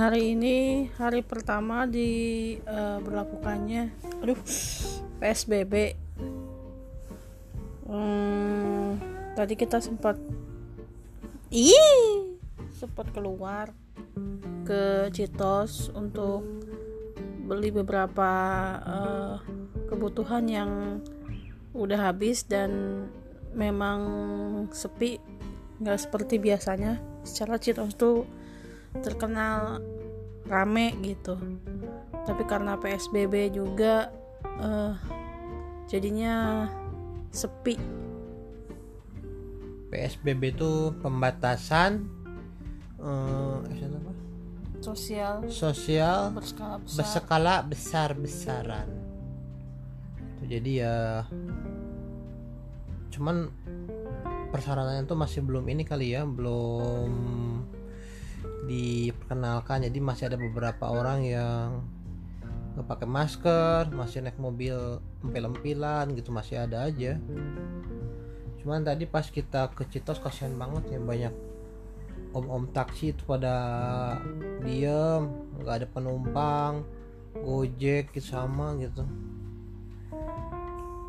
hari ini hari pertama di uh, berlakukannya. Aduh PSBB hmm, tadi kita sempat ih sempat keluar ke Citos untuk beli beberapa uh, kebutuhan yang udah habis dan memang sepi nggak seperti biasanya. Secara Citos tuh terkenal rame gitu. Tapi karena PSBB juga uh, jadinya sepi. PSBB itu pembatasan uh, apa? sosial. Sosial berskala besar berskala besar besaran jadi ya cuman persyaratannya tuh masih belum ini kali ya belum diperkenalkan. Jadi masih ada beberapa orang yang nggak pakai masker masih naik mobil empil-empilan gitu masih ada aja. Cuman tadi pas kita ke Citos kasihan banget ya banyak om-om taksi itu pada diem nggak ada penumpang gojek gitu sama gitu.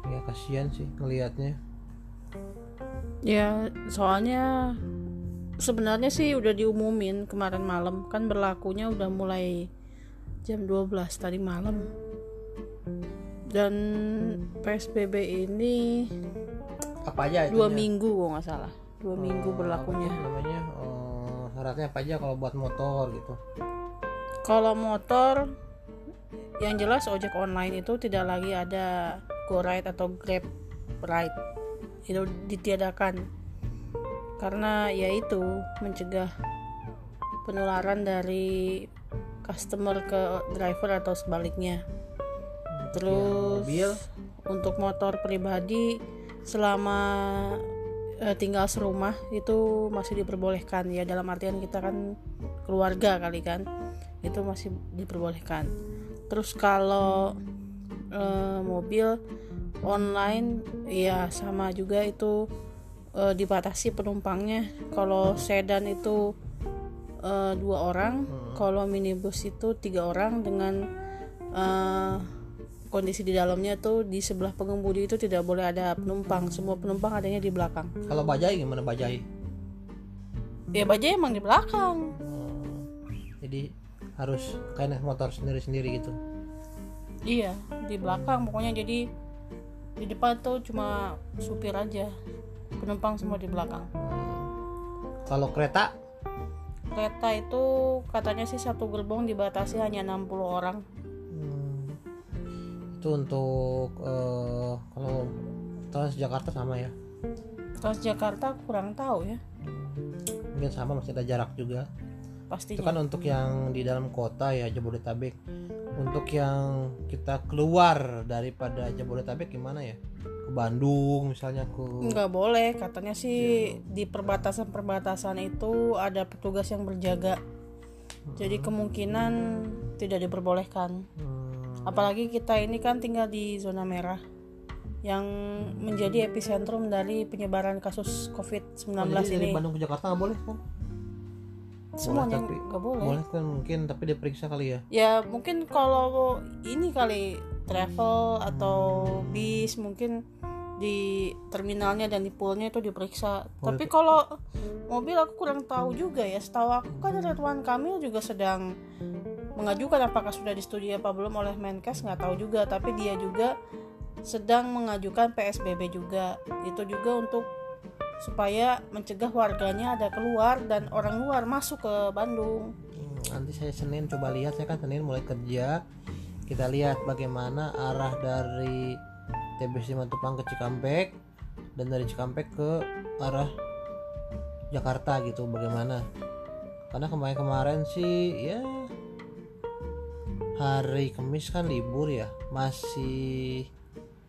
Ya kasihan sih ngelihatnya. Ya soalnya sebenarnya sih udah diumumin kemarin malam. Kan berlakunya udah mulai jam 12 tadi malam. Dan PSBB ini apa aja dua minggu kok nggak salah. Dua oh, minggu berlakunya. namanya? Oh, syaratnya apa aja kalau buat motor gitu? Kalau motor yang jelas ojek online itu tidak lagi ada go ride atau grab ride. Itu ditiadakan karena yaitu mencegah penularan dari customer ke driver atau sebaliknya. Terus ya, mobil. untuk motor pribadi selama uh, tinggal serumah itu masih diperbolehkan. Ya dalam artian kita kan keluarga kali kan itu masih diperbolehkan. Terus kalau uh, mobil online ya sama juga itu uh, dibatasi penumpangnya. Kalau sedan itu uh, dua orang hmm. kalau minibus itu tiga orang dengan uh, kondisi di dalamnya tuh di sebelah pengemudi itu tidak boleh ada penumpang. Semua penumpang adanya di belakang. Kalau bajai gimana bajai? Ya bajai emang di belakang. Hmm. jadi harus kayak motor sendiri-sendiri gitu? Iya di belakang. Pokoknya jadi di depan tuh cuma supir aja penumpang semua di belakang. Kalau kereta? Kereta itu katanya sih satu gerbong dibatasi hanya 60 orang. Hmm. itu untuk uh, kalau Transjakarta sama ya? Transjakarta kurang tahu ya. Mungkin sama masih ada jarak juga. Pasti itu kan untuk yang di dalam kota ya Jabodetabek. Untuk yang kita keluar daripada Jabodetabek gimana ya ke Bandung misalnya ke nggak boleh katanya sih ya. di perbatasan perbatasan itu ada petugas yang berjaga hmm. jadi kemungkinan tidak diperbolehkan hmm. apalagi kita ini kan tinggal di zona merah yang menjadi epicentrum dari penyebaran kasus COVID-19 oh, ini. Dari Bandung ke Jakarta nggak boleh kan? Semuanya nggak boleh. Boleh kan mungkin tapi diperiksa kali ya. Ya mungkin kalau ini kali travel atau bis mungkin di terminalnya dan di poolnya itu diperiksa. Oh, Tapi kalau mobil aku kurang tahu juga ya. Setahu aku kan Ridwan Kamil juga sedang mengajukan apakah sudah disetujui apa belum oleh Menkes nggak tahu juga. Tapi dia juga sedang mengajukan PSBB juga. Itu juga untuk supaya mencegah warganya ada keluar dan orang luar masuk ke Bandung. Hmm, nanti saya Senin coba lihat saya kan Senin mulai kerja. Kita lihat bagaimana arah dari TBC Matupang ke Cikampek dan dari Cikampek ke arah Jakarta gitu bagaimana? Karena kemarin-kemarin sih ya hari Kamis kan libur ya. Masih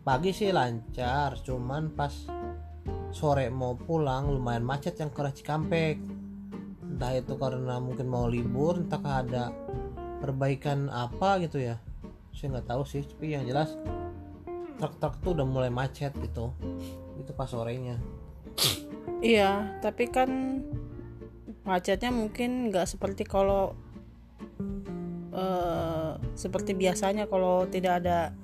pagi sih lancar cuman pas sore mau pulang lumayan macet yang ke arah Cikampek. Entah itu karena mungkin mau libur entah ada perbaikan apa gitu ya saya nggak tahu sih tapi yang jelas truk-truk tuh udah mulai macet gitu. Itu pas sorenya. Iya tapi kan macetnya mungkin nggak seperti kalau eh, seperti biasanya kalau tidak ada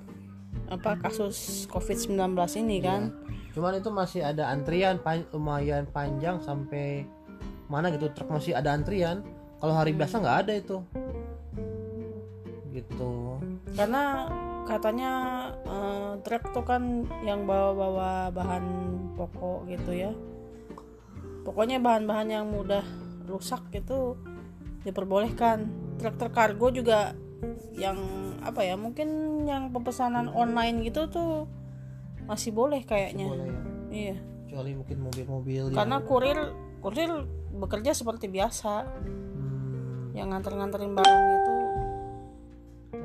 apa kasus COVID-19 ini kan. cuman itu masih ada antrian pan- lumayan panjang sampai mana gitu truk masih ada antrian. Kalau hari biasa nggak ada itu. Gitu Karena katanya eh, truk tuh kan yang bawa-bawa bahan pokok gitu ya. Pokoknya bahan-bahan yang mudah rusak itu diperbolehkan. Truk-truk kargo juga yang apa ya mungkin yang pemesanan online gitu tuh masih boleh kayaknya. boleh ya Iya. kecuali mungkin mobil-mobil yang Karena kurir kurir bekerja seperti biasa hmm, yang nganter-nganterin barang itu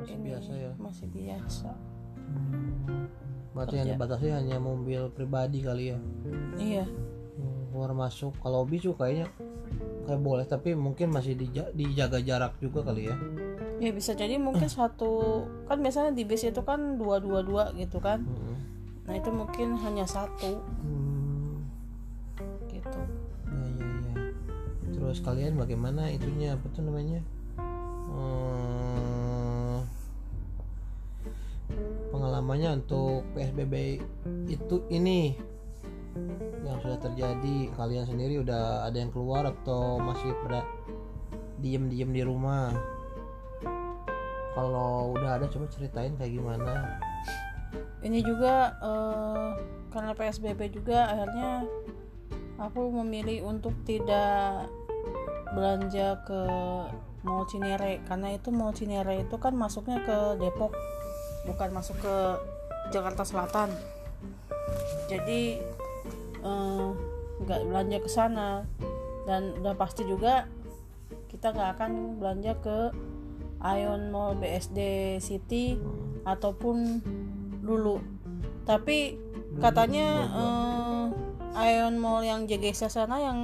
masih ini biasa ya masih biasa. berarti yang Kerja. dibatasi hanya mobil pribadi kali ya Iya. Hmm, keluar masuk kalau bis juga kayaknya kayak boleh tapi mungkin masih dija- dijaga jarak juga kali ya Ya bisa jadi mungkin satu kan biasanya di bis itu kan dua dua dua gitu kan. Hmm. Nah itu mungkin hanya satu Hmm, gitu. ya ya ya terus kalian bagaimana itunya apa tuh namanya Hmm, pengalamannya untuk PSBB itu ini yang sudah terjadi. Kalian sendiri udah ada yang keluar atau masih pada diem-diem di rumah? Kalau udah ada coba ceritain kayak gimana. Ini juga eh, karena PSBB juga akhirnya aku memilih untuk tidak belanja ke Mall Cinere. Karena itu Mall Cinere itu kan masuknya ke Depok bukan masuk ke Jakarta Selatan. Jadi eh, nggak belanja ke sana dan udah pasti juga kita nggak akan belanja ke Ion Mall BSD City ataupun Lulu. Tapi katanya eh, Ion Mall yang JGC sana yang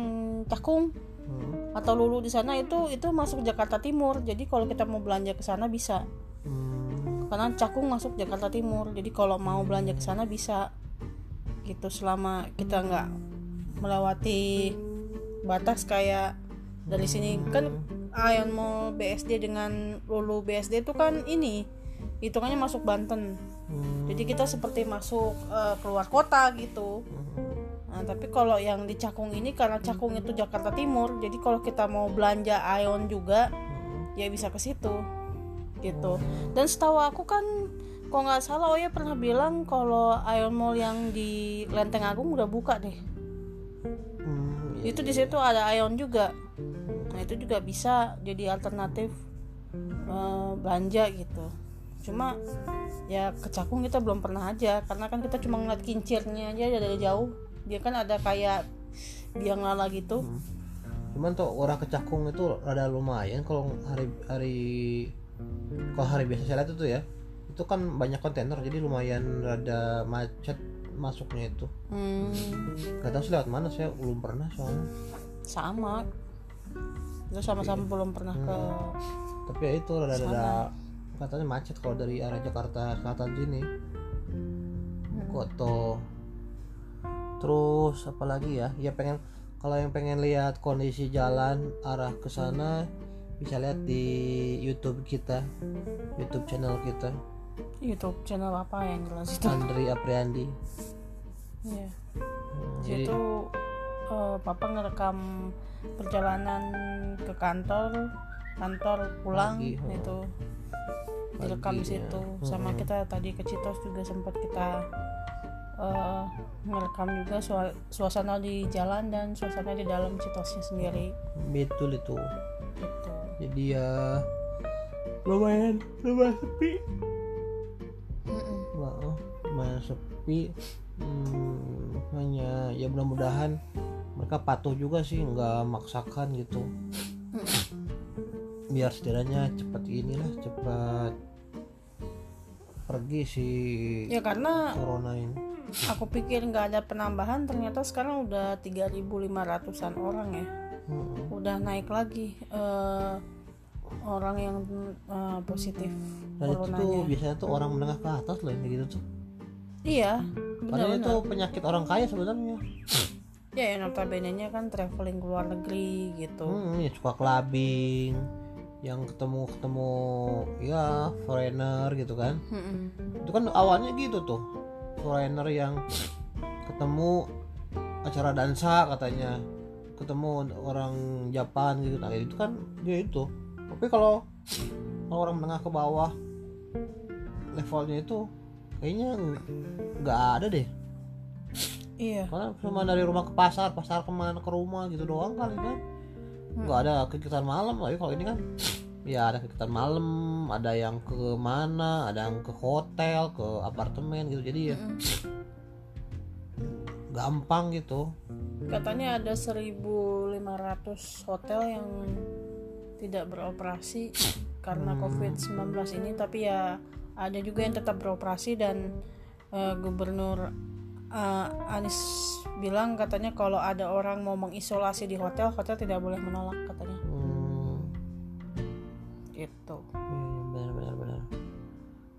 Cakung Hmm. atau Lulu di sana itu itu masuk Jakarta Timur. Jadi kalau kita mau belanja ke sana bisa. Karena Cakung masuk Jakarta Timur. Jadi kalau mau belanja ke sana bisa. Gitu selama kita nggak melewati batas kayak dari sini kan Ion Mall BSD dengan Lulu BSD itu kan ini hitungannya masuk Banten. hmm, Jadi kita seperti masuk eh, keluar kota gitu. Nah, tapi kalau yang di Cakung ini karena Cakung itu Jakarta Timur, jadi kalau kita mau belanja Ion juga ya bisa ke situ. Gitu. Dan setahu aku kan kalau nggak salah Oya pernah bilang kalau Ion Mall yang di Lenteng Agung udah buka deh. Hmm, iya. Itu di situ ada Ion juga. Nah, itu juga bisa jadi alternatif eh, belanja gitu. Cuma ya ke Cakung kita belum pernah aja karena kan kita cuma ngeliat kincirnya aja dari jauh. Dia kan ada kayak biang lala gitu. cuman tuh orang kecakung itu rada lumayan kalau hari hari kalau hari biasa saya lihat itu ya itu kan banyak kontainer jadi lumayan rada macet masuknya itu. Hmm, gak tahu sih lewat mana saya belum pernah soalnya. Sama. Kita sama-sama belum pernah ke tapi ya itu rada rada katanya macet kalau dari arah Jakarta Selatan sini. Koto. Terus apa lagi ya? Ya pengen kalau yang pengen lihat kondisi jalan arah ke sana bisa lihat di YouTube kita YouTube channel kita YouTube channel apa yang jelas itu. Andri Apriandi Iya. Hmm, Di jadi situ eh, papa ngerekam perjalanan ke kantor, kantor pulang Pagi, oh. itu direkam di Paginya. situ. Sama kita tadi ke Citos juga sempat kita eh, ngerekam juga sua- suasana di jalan dan suasana di dalam Citosnya sendiri. betul itu. Jadi ya lumayan lumayan sepi. Mm-mm. Wah, lumayan sepi. Hmm, hanya ya mudah-mudahan mereka patuh juga sih nggak maksakan gitu. Biar setidaknya cepat inilah cepat pergi si Ya karena corona ini. aku pikir nggak ada penambahan ternyata sekarang udah 3.500an orang ya. Hmm, udah naik lagi eh, orang yang eh, positif dan itu tuh biasanya tuh orang menengah ke atas loh yang gitu tuh. Iya, padahal itu penyakit orang kaya sebenarnya. Ya, yang notabene nya kan traveling ke luar negeri gitu. hmm, ya suka clubbing yang ketemu ketemu ya foreigner gitu kan. Mm-mm. itu kan awalnya gitu tuh. Foreigner yang ketemu acara dansa katanya ketemu orang Japan gitu. Nah itu kan dia itu. Tapi kalau orang menengah ke bawah levelnya itu kayaknya nggak ada deh. Iya. Karena cuma dari rumah ke pasar pasar ke mana ke rumah gitu doang kali kan? Nggak ada kegiatan malam tapi kalau ini kan ya ada kegiatan malam ada yang ke mana ada yang ke hotel ke apartemen gitu. Jadi ya. Gampang gitu. Katanya ada 1.500 hotel yang tidak beroperasi karena COVID-19 ini tapi ya ada juga yang tetap beroperasi dan eh, gubernur eh, Anies bilang katanya kalau ada orang mau mengisolasi di hotel hotel tidak boleh menolak katanya. Hmm, gitu. Iya, iya, benar benar benar.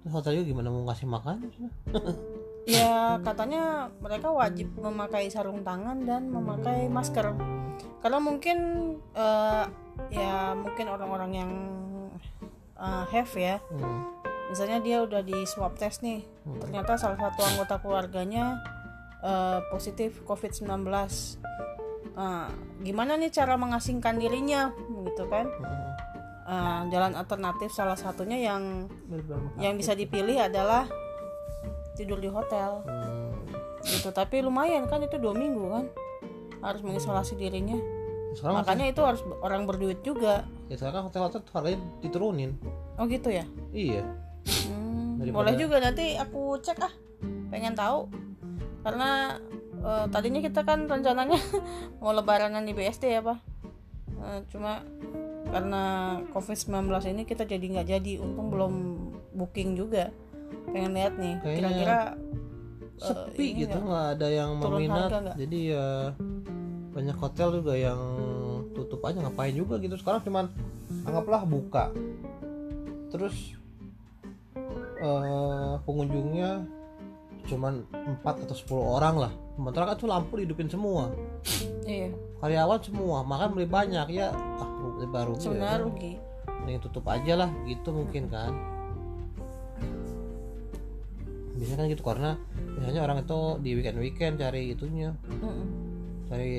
Terus hotel juga gimana? Mau ngasih makan ya katanya mereka wajib memakai sarung tangan dan memakai masker. Karena mungkin eh, ya mungkin orang-orang yang eh, have ya. Hmm. misalnya dia udah di swab test nih ternyata salah satu anggota keluarganya eh, positif COVID-19 Nah, gimana nih cara mengasingkan dirinya gitu kan? Hmm. Eh, jalan alternatif salah satunya yang yang bisa dipilih adalah tidur di hotel. Hmm. gitu tapi lumayan kan itu dua minggu kan harus mengisolasi dirinya. Sekarang makanya itu harus orang berduit juga. Ya sekarang hotel-hotel tuh harganya diturunin. Oh gitu ya? Iya. Hmm, Daripada- boleh juga nanti aku cek ah. Pengen tahu. Karena eh, tadinya kita kan rencananya mau lebaranan di BSD ya pak. Eh, cuma karena COVID-19 ini kita jadi nggak jadi. Untung belum booking juga pengen lihat nih kira-kira eh, sepi ini gitu nggak? ada yang meminat. jadi ya banyak hotel juga yang tutup aja ngapain juga gitu. Sekarang cuman anggaplah buka. Terus eh pengunjungnya cuman 4 atau 10 orang lah. Sementara kan tuh lampu dihidupin semua. Iya. Karyawan semua makan beli banyak ya. Ah baru sebenarnya rugi. Yang tutup aja lah gitu mungkin kan biasanya kan gitu karena biasanya orang itu di weekend weekend cari itunya Mm-mm. cari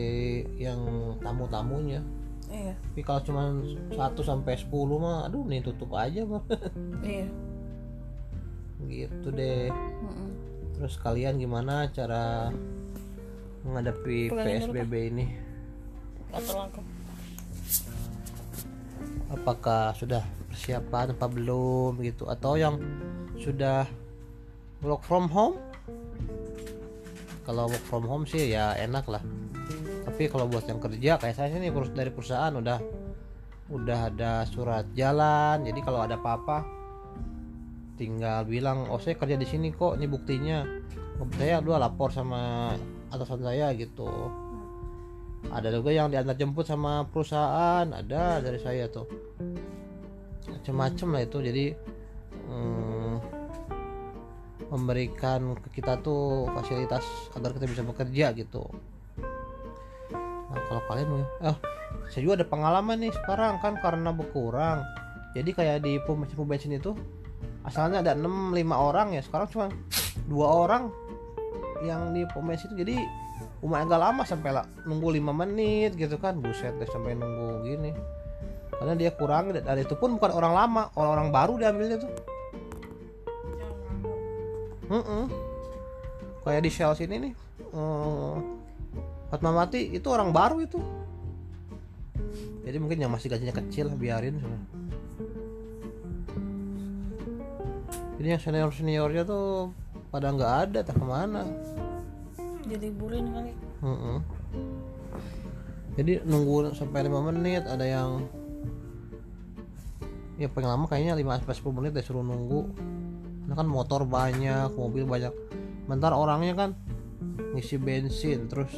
yang tamu-tamunya. Iya. Tapi kalau cuma 1 sampai 10 mah aduh nih tutup aja mah. Iya. Gitu deh. Mm-mm. terus kalian gimana cara menghadapi Pegangin dulu, PSBB ini? Atau langsung apakah sudah persiapan apa belum gitu? Atau yang sudah work from home? Kalau work from home sih ya enak lah. Tapi kalau buat yang kerja kayak saya kurus dari perusahaan udah udah ada surat jalan. Jadi kalau ada apa-apa tinggal bilang oh saya kerja di sini kok ini buktinya. Saya dua lapor sama atasan saya gitu. Ada juga yang diantar jemput sama perusahaan ada dari saya tuh. Macem-macem lah itu. Jadi hmm, memberikan ke kita tuh fasilitas agar kita bisa bekerja gitu. Nah kalau kalian eh saya juga ada pengalaman nih sekarang kan karena berkurang. Jadi kayak di pom bensin itu asalnya ada 6 5 orang ya. Sekarang cuma dua orang yang di pom bensin itu. Jadi lumayan agak lama sampai lah nunggu 5 menit gitu kan. Buset deh sampai nunggu gini. Karena dia kurang dan itu pun bukan orang lama orang-orang baru diambilnya tuh Mm-mm. kayak di Shell sini nih eh, Fatmawati itu orang baru itu jadi mungkin yang masih gajinya kecil biarin sudah jadi yang senior seniornya tuh pada nggak ada tak ke mana diliburin kali Mm-mm. Jadi nunggu sampai 5 menit ada yang ya paling lama kayaknya 5 sampai 10 menit deh suruh nunggu. Karena kan motor banyak, mobil banyak. Bentar orangnya kan ngisi bensin terus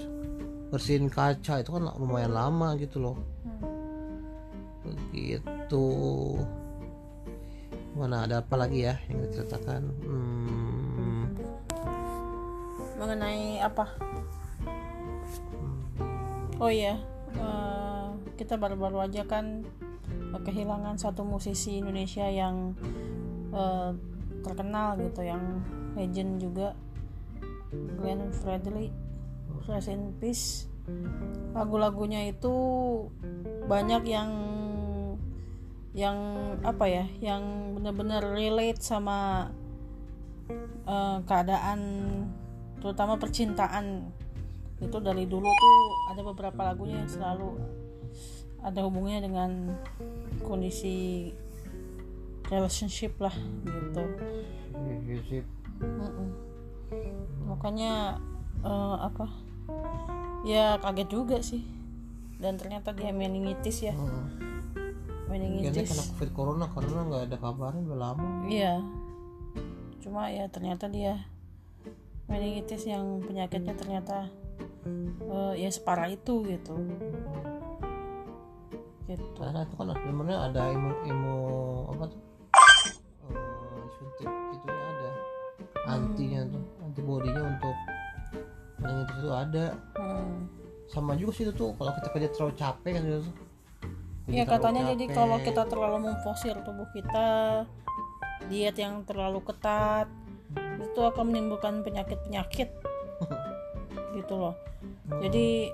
bersihin kaca itu kan lumayan lama gitu loh. Begitu. Mana ada apa lagi ya yang diceritakan? Hmm, mengenai apa oh iya eh, kita baru-baru aja kan eh, kehilangan satu musisi Indonesia yang eh, terkenal gitu yang legend juga Glenn Fredly Rest in Peace. Lagu-lagunya itu banyak yang yang apa ya yang benar-benar relate sama eh, keadaan terutama percintaan. Itu dari dulu tuh ada beberapa lagunya yang selalu ada hubungannya dengan kondisi relationship lah gitu sih. Mm-mm. makanya eh, apa ya kaget juga sih dan ternyata dia meningitis ya Hmm. Meningitis kena covid corona karena nggak ada kabarnya udah lama. iya cuma ya ternyata dia meningitis yang penyakitnya ternyata eh, ya separah itu gitu gitu Karena itu kan sebenarnya ada imu imu apa tuh? Suntik itunya ada antinya tuh antibodinya untuk meningitis itu ada Hmm. sama juga sih itu tuh kalau kita kerja terlalu capek kan itu tuh Jadi Ya terlalu katanya jadi capek. kalau kita terlalu memfosil tubuh kita diet yang terlalu ketat itu akan menimbulkan penyakit-penyakit gitu loh. Jadi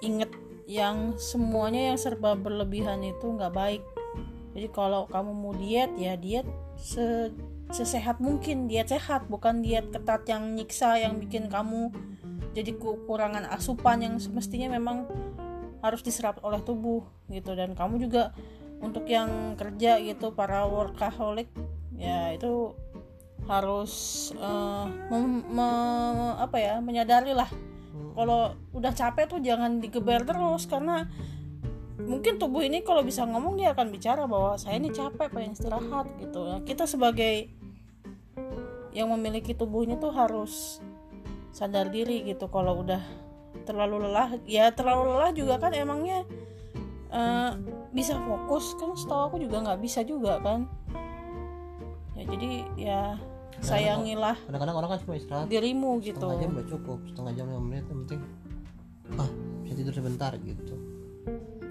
inget yang semuanya yang serba berlebihan itu nggak baik. Jadi kalau kamu mau diet ya diet se sesehat mungkin diet sehat bukan diet ketat yang nyiksa yang bikin kamu jadi kekurangan asupan yang semestinya memang harus diserap oleh tubuh gitu. Dan kamu juga untuk yang kerja gitu para workaholic ya itu harus eh, mem- me- apa ya menyadari lah kalau udah capek tuh jangan digeber terus karena mungkin tubuh ini kalau bisa ngomong dia akan bicara bahwa saya ini capek pengen istirahat gitu Nah, kita sebagai yang memiliki tubuh ini tuh harus sadar diri gitu. Kalau udah terlalu lelah ya terlalu lelah juga kan emangnya eh, bisa fokus kan? Setahu aku juga nggak bisa juga kan? Ya jadi ya sayangilah kadang-kadang orang kan cuma istirahat dirimu gitu. setengah jam udah cukup setengah jam lima menit yang penting ah bisa tidur sebentar gitu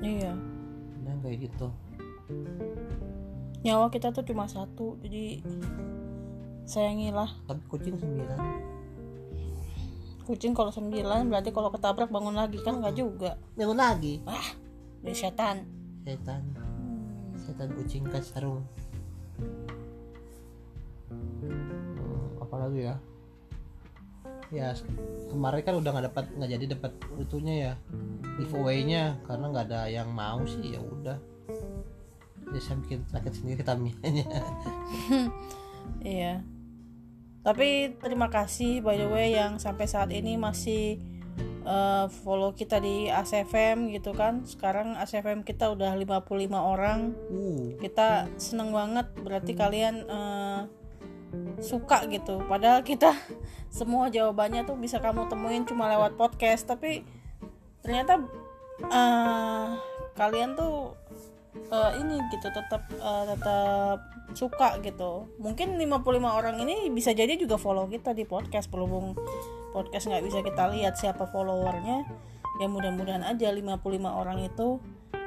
iya. Nah kayak gitu. Nyawa kita tuh cuma satu jadi sayangilah. Tapi kucing sembilan. Kucing kalau sembilan berarti kalau ketabrak bangun lagi kan nggak juga. Bangun lagi? Wah ini setan. Setan. Setan kucing kan sarung Hmm, apa lagi ya ya kemarin kan udah nggak dapat nggak jadi dapat itunya ya giveaway-nya karena nggak ada yang mau sih ya udah ya saya bikin rakit sendiri tamianya Iya. Tapi terima kasih by the way yang sampai saat ini masih eh, follow kita di ACFM gitu kan. Sekarang ACFM kita udah 55 orang. uh Kita seneng banget berarti kalian eh, suka gitu. Padahal kita semua jawabannya tuh bisa kamu temuin cuma lewat podcast, tapi ternyata eh, kalian tuh eh, ini gitu tetap eh, tetap suka gitu. Mungkin 55 orang ini bisa jadi juga follow kita di podcast. Berhubung podcast nggak bisa kita lihat siapa followernya. Ya mudah-mudahan aja 55 orang itu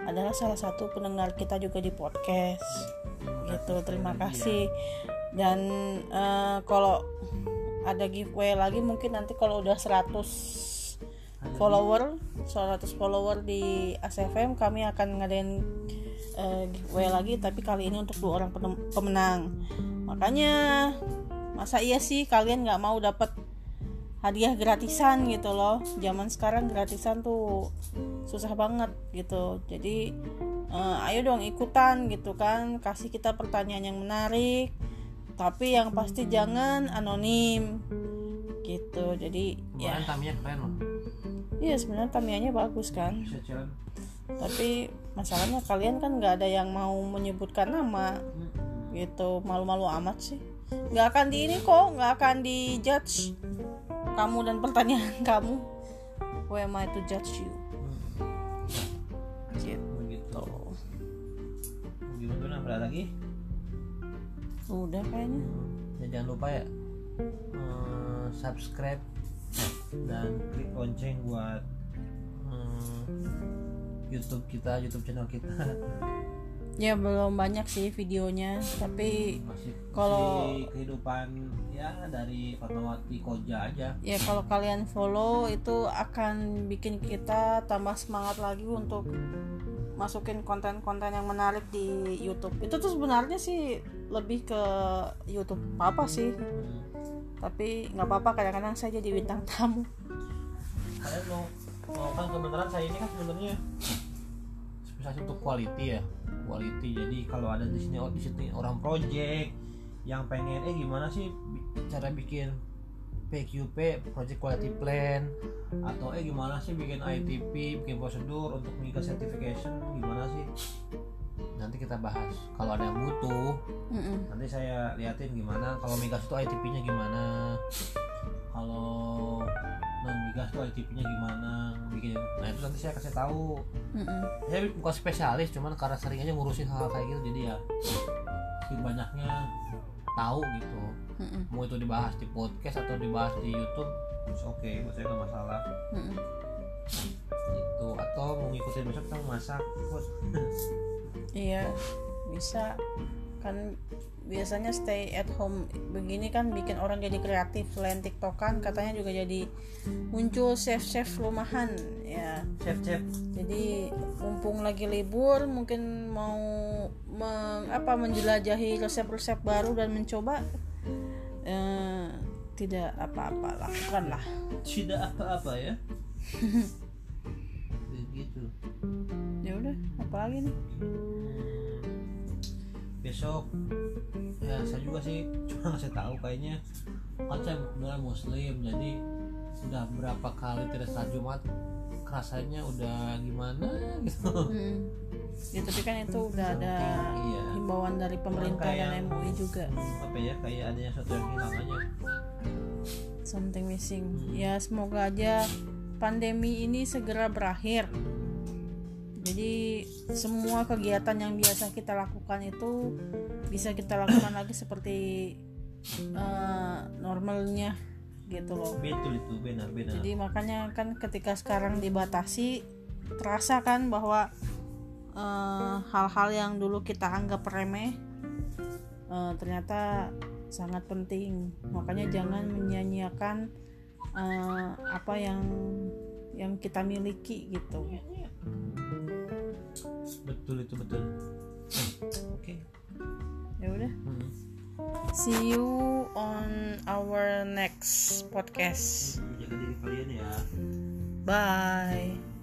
adalah salah satu pendengar kita juga di podcast. Gitu terima kasih dan eh, kalau ada giveaway lagi mungkin nanti kalau udah 100 follower 100 follower di ACFM kami akan ngadain eh, giveaway lagi tapi kali ini untuk dua orang pemenang. Makanya masa iya sih kalian nggak mau dapat hadiah gratisan gitu loh? Zaman sekarang gratisan tuh susah banget gitu. Jadi eh, ayo dong ikutan gitu kan kasih kita pertanyaan yang menarik tapi yang pasti jangan anonim. Gitu. Jadi ya. Taminya keren loh. Iya sebenarnya tamianya bagus kan. Bisa tapi masalahnya kalian kan nggak ada yang mau menyebutkan nama. Gitu. Malu-malu amat sih. Nggak akan di ini kok. Nggak akan di judge kamu dan pertanyaan kamu. Who am I to judge you? Gitu. Gimana ada lagi udah kayaknya. Ya jangan lupa ya eh, subscribe dan klik lonceng buat eh, YouTube kita YouTube channel kita. Ya belum banyak sih videonya tapi Kalau- kehidupan ya dari Fatmawati Koja aja. Ya kalau kalian follow itu akan bikin kita tambah semangat lagi untuk masukin konten-konten yang menarik di YouTube. Itu tuh sebenarnya sih lebih ke YouTube. Apa sih. Tapi nggak apa-apa kadang-kadang saya jadi bintang tamu. Kalian mau mau kan kebenaran saya ini kan sebenarnya spesialis untuk quality ya. Quality jadi kalau ada di sini di sini orang project yang pengen eh gimana sih cara bikin PQP project quality plan atau eh gimana sih bikin ITP bikin prosedur untuk mengikuti certification gimana sih nanti kita bahas kalau ada yang butuh Mm-mm. nanti saya liatin gimana kalau migas itu ITP-nya gimana kalau non migas itu ITP-nya gimana bikin nah itu nanti saya kasih tahu Mm-mm. saya bukan spesialis cuman karena sering aja ngurusin hal, -hal kayak gitu jadi ya sedikit banyaknya tahu gitu Mm-mm. mau itu dibahas di podcast atau dibahas di YouTube oke buat saya nggak masalah Mm-mm. gitu atau mau ngikutin besok kita masak. Iya, bisa. Kan biasanya stay at home begini kan bikin orang jadi kreatif selain tiktokan katanya juga jadi muncul chef chef rumahan ya. Chef chef jadi mumpung lagi libur mungkin mau meng- apa menjelajahi resep-resep baru dan mencoba eh, tidak apa-apa lakukanlah tidak apa-apa ya? Begitu. Ya udah apa lagi nih besok ya saya juga sih cuma ngasih tahu kayaknya kan saya benar muslim jadi sudah berapa kali tidak salat jumat rasanya udah gimana gitu Hmm. ya tapi kan itu udah ada Iya. himbauan dari pemerintah dan MUI juga apa ya kayak adanya sesuatu yang hilang aja something missing Hmm. ya semoga aja pandemi ini segera berakhir jadi semua kegiatan yang biasa kita lakukan itu bisa kita lakukan lagi seperti eh, normalnya gitu loh. Betul itu benar benar. Jadi makanya kan ketika sekarang dibatasi terasa kan bahwa eh, hal-hal yang dulu kita anggap remeh eh, ternyata sangat penting. Makanya jangan menyia-nyiakan eh, apa yang yang kita miliki gitu betul itu betul. Oke. Ya udah. Hmm. see you on our next podcast. Jaga diri kalian ya. Bye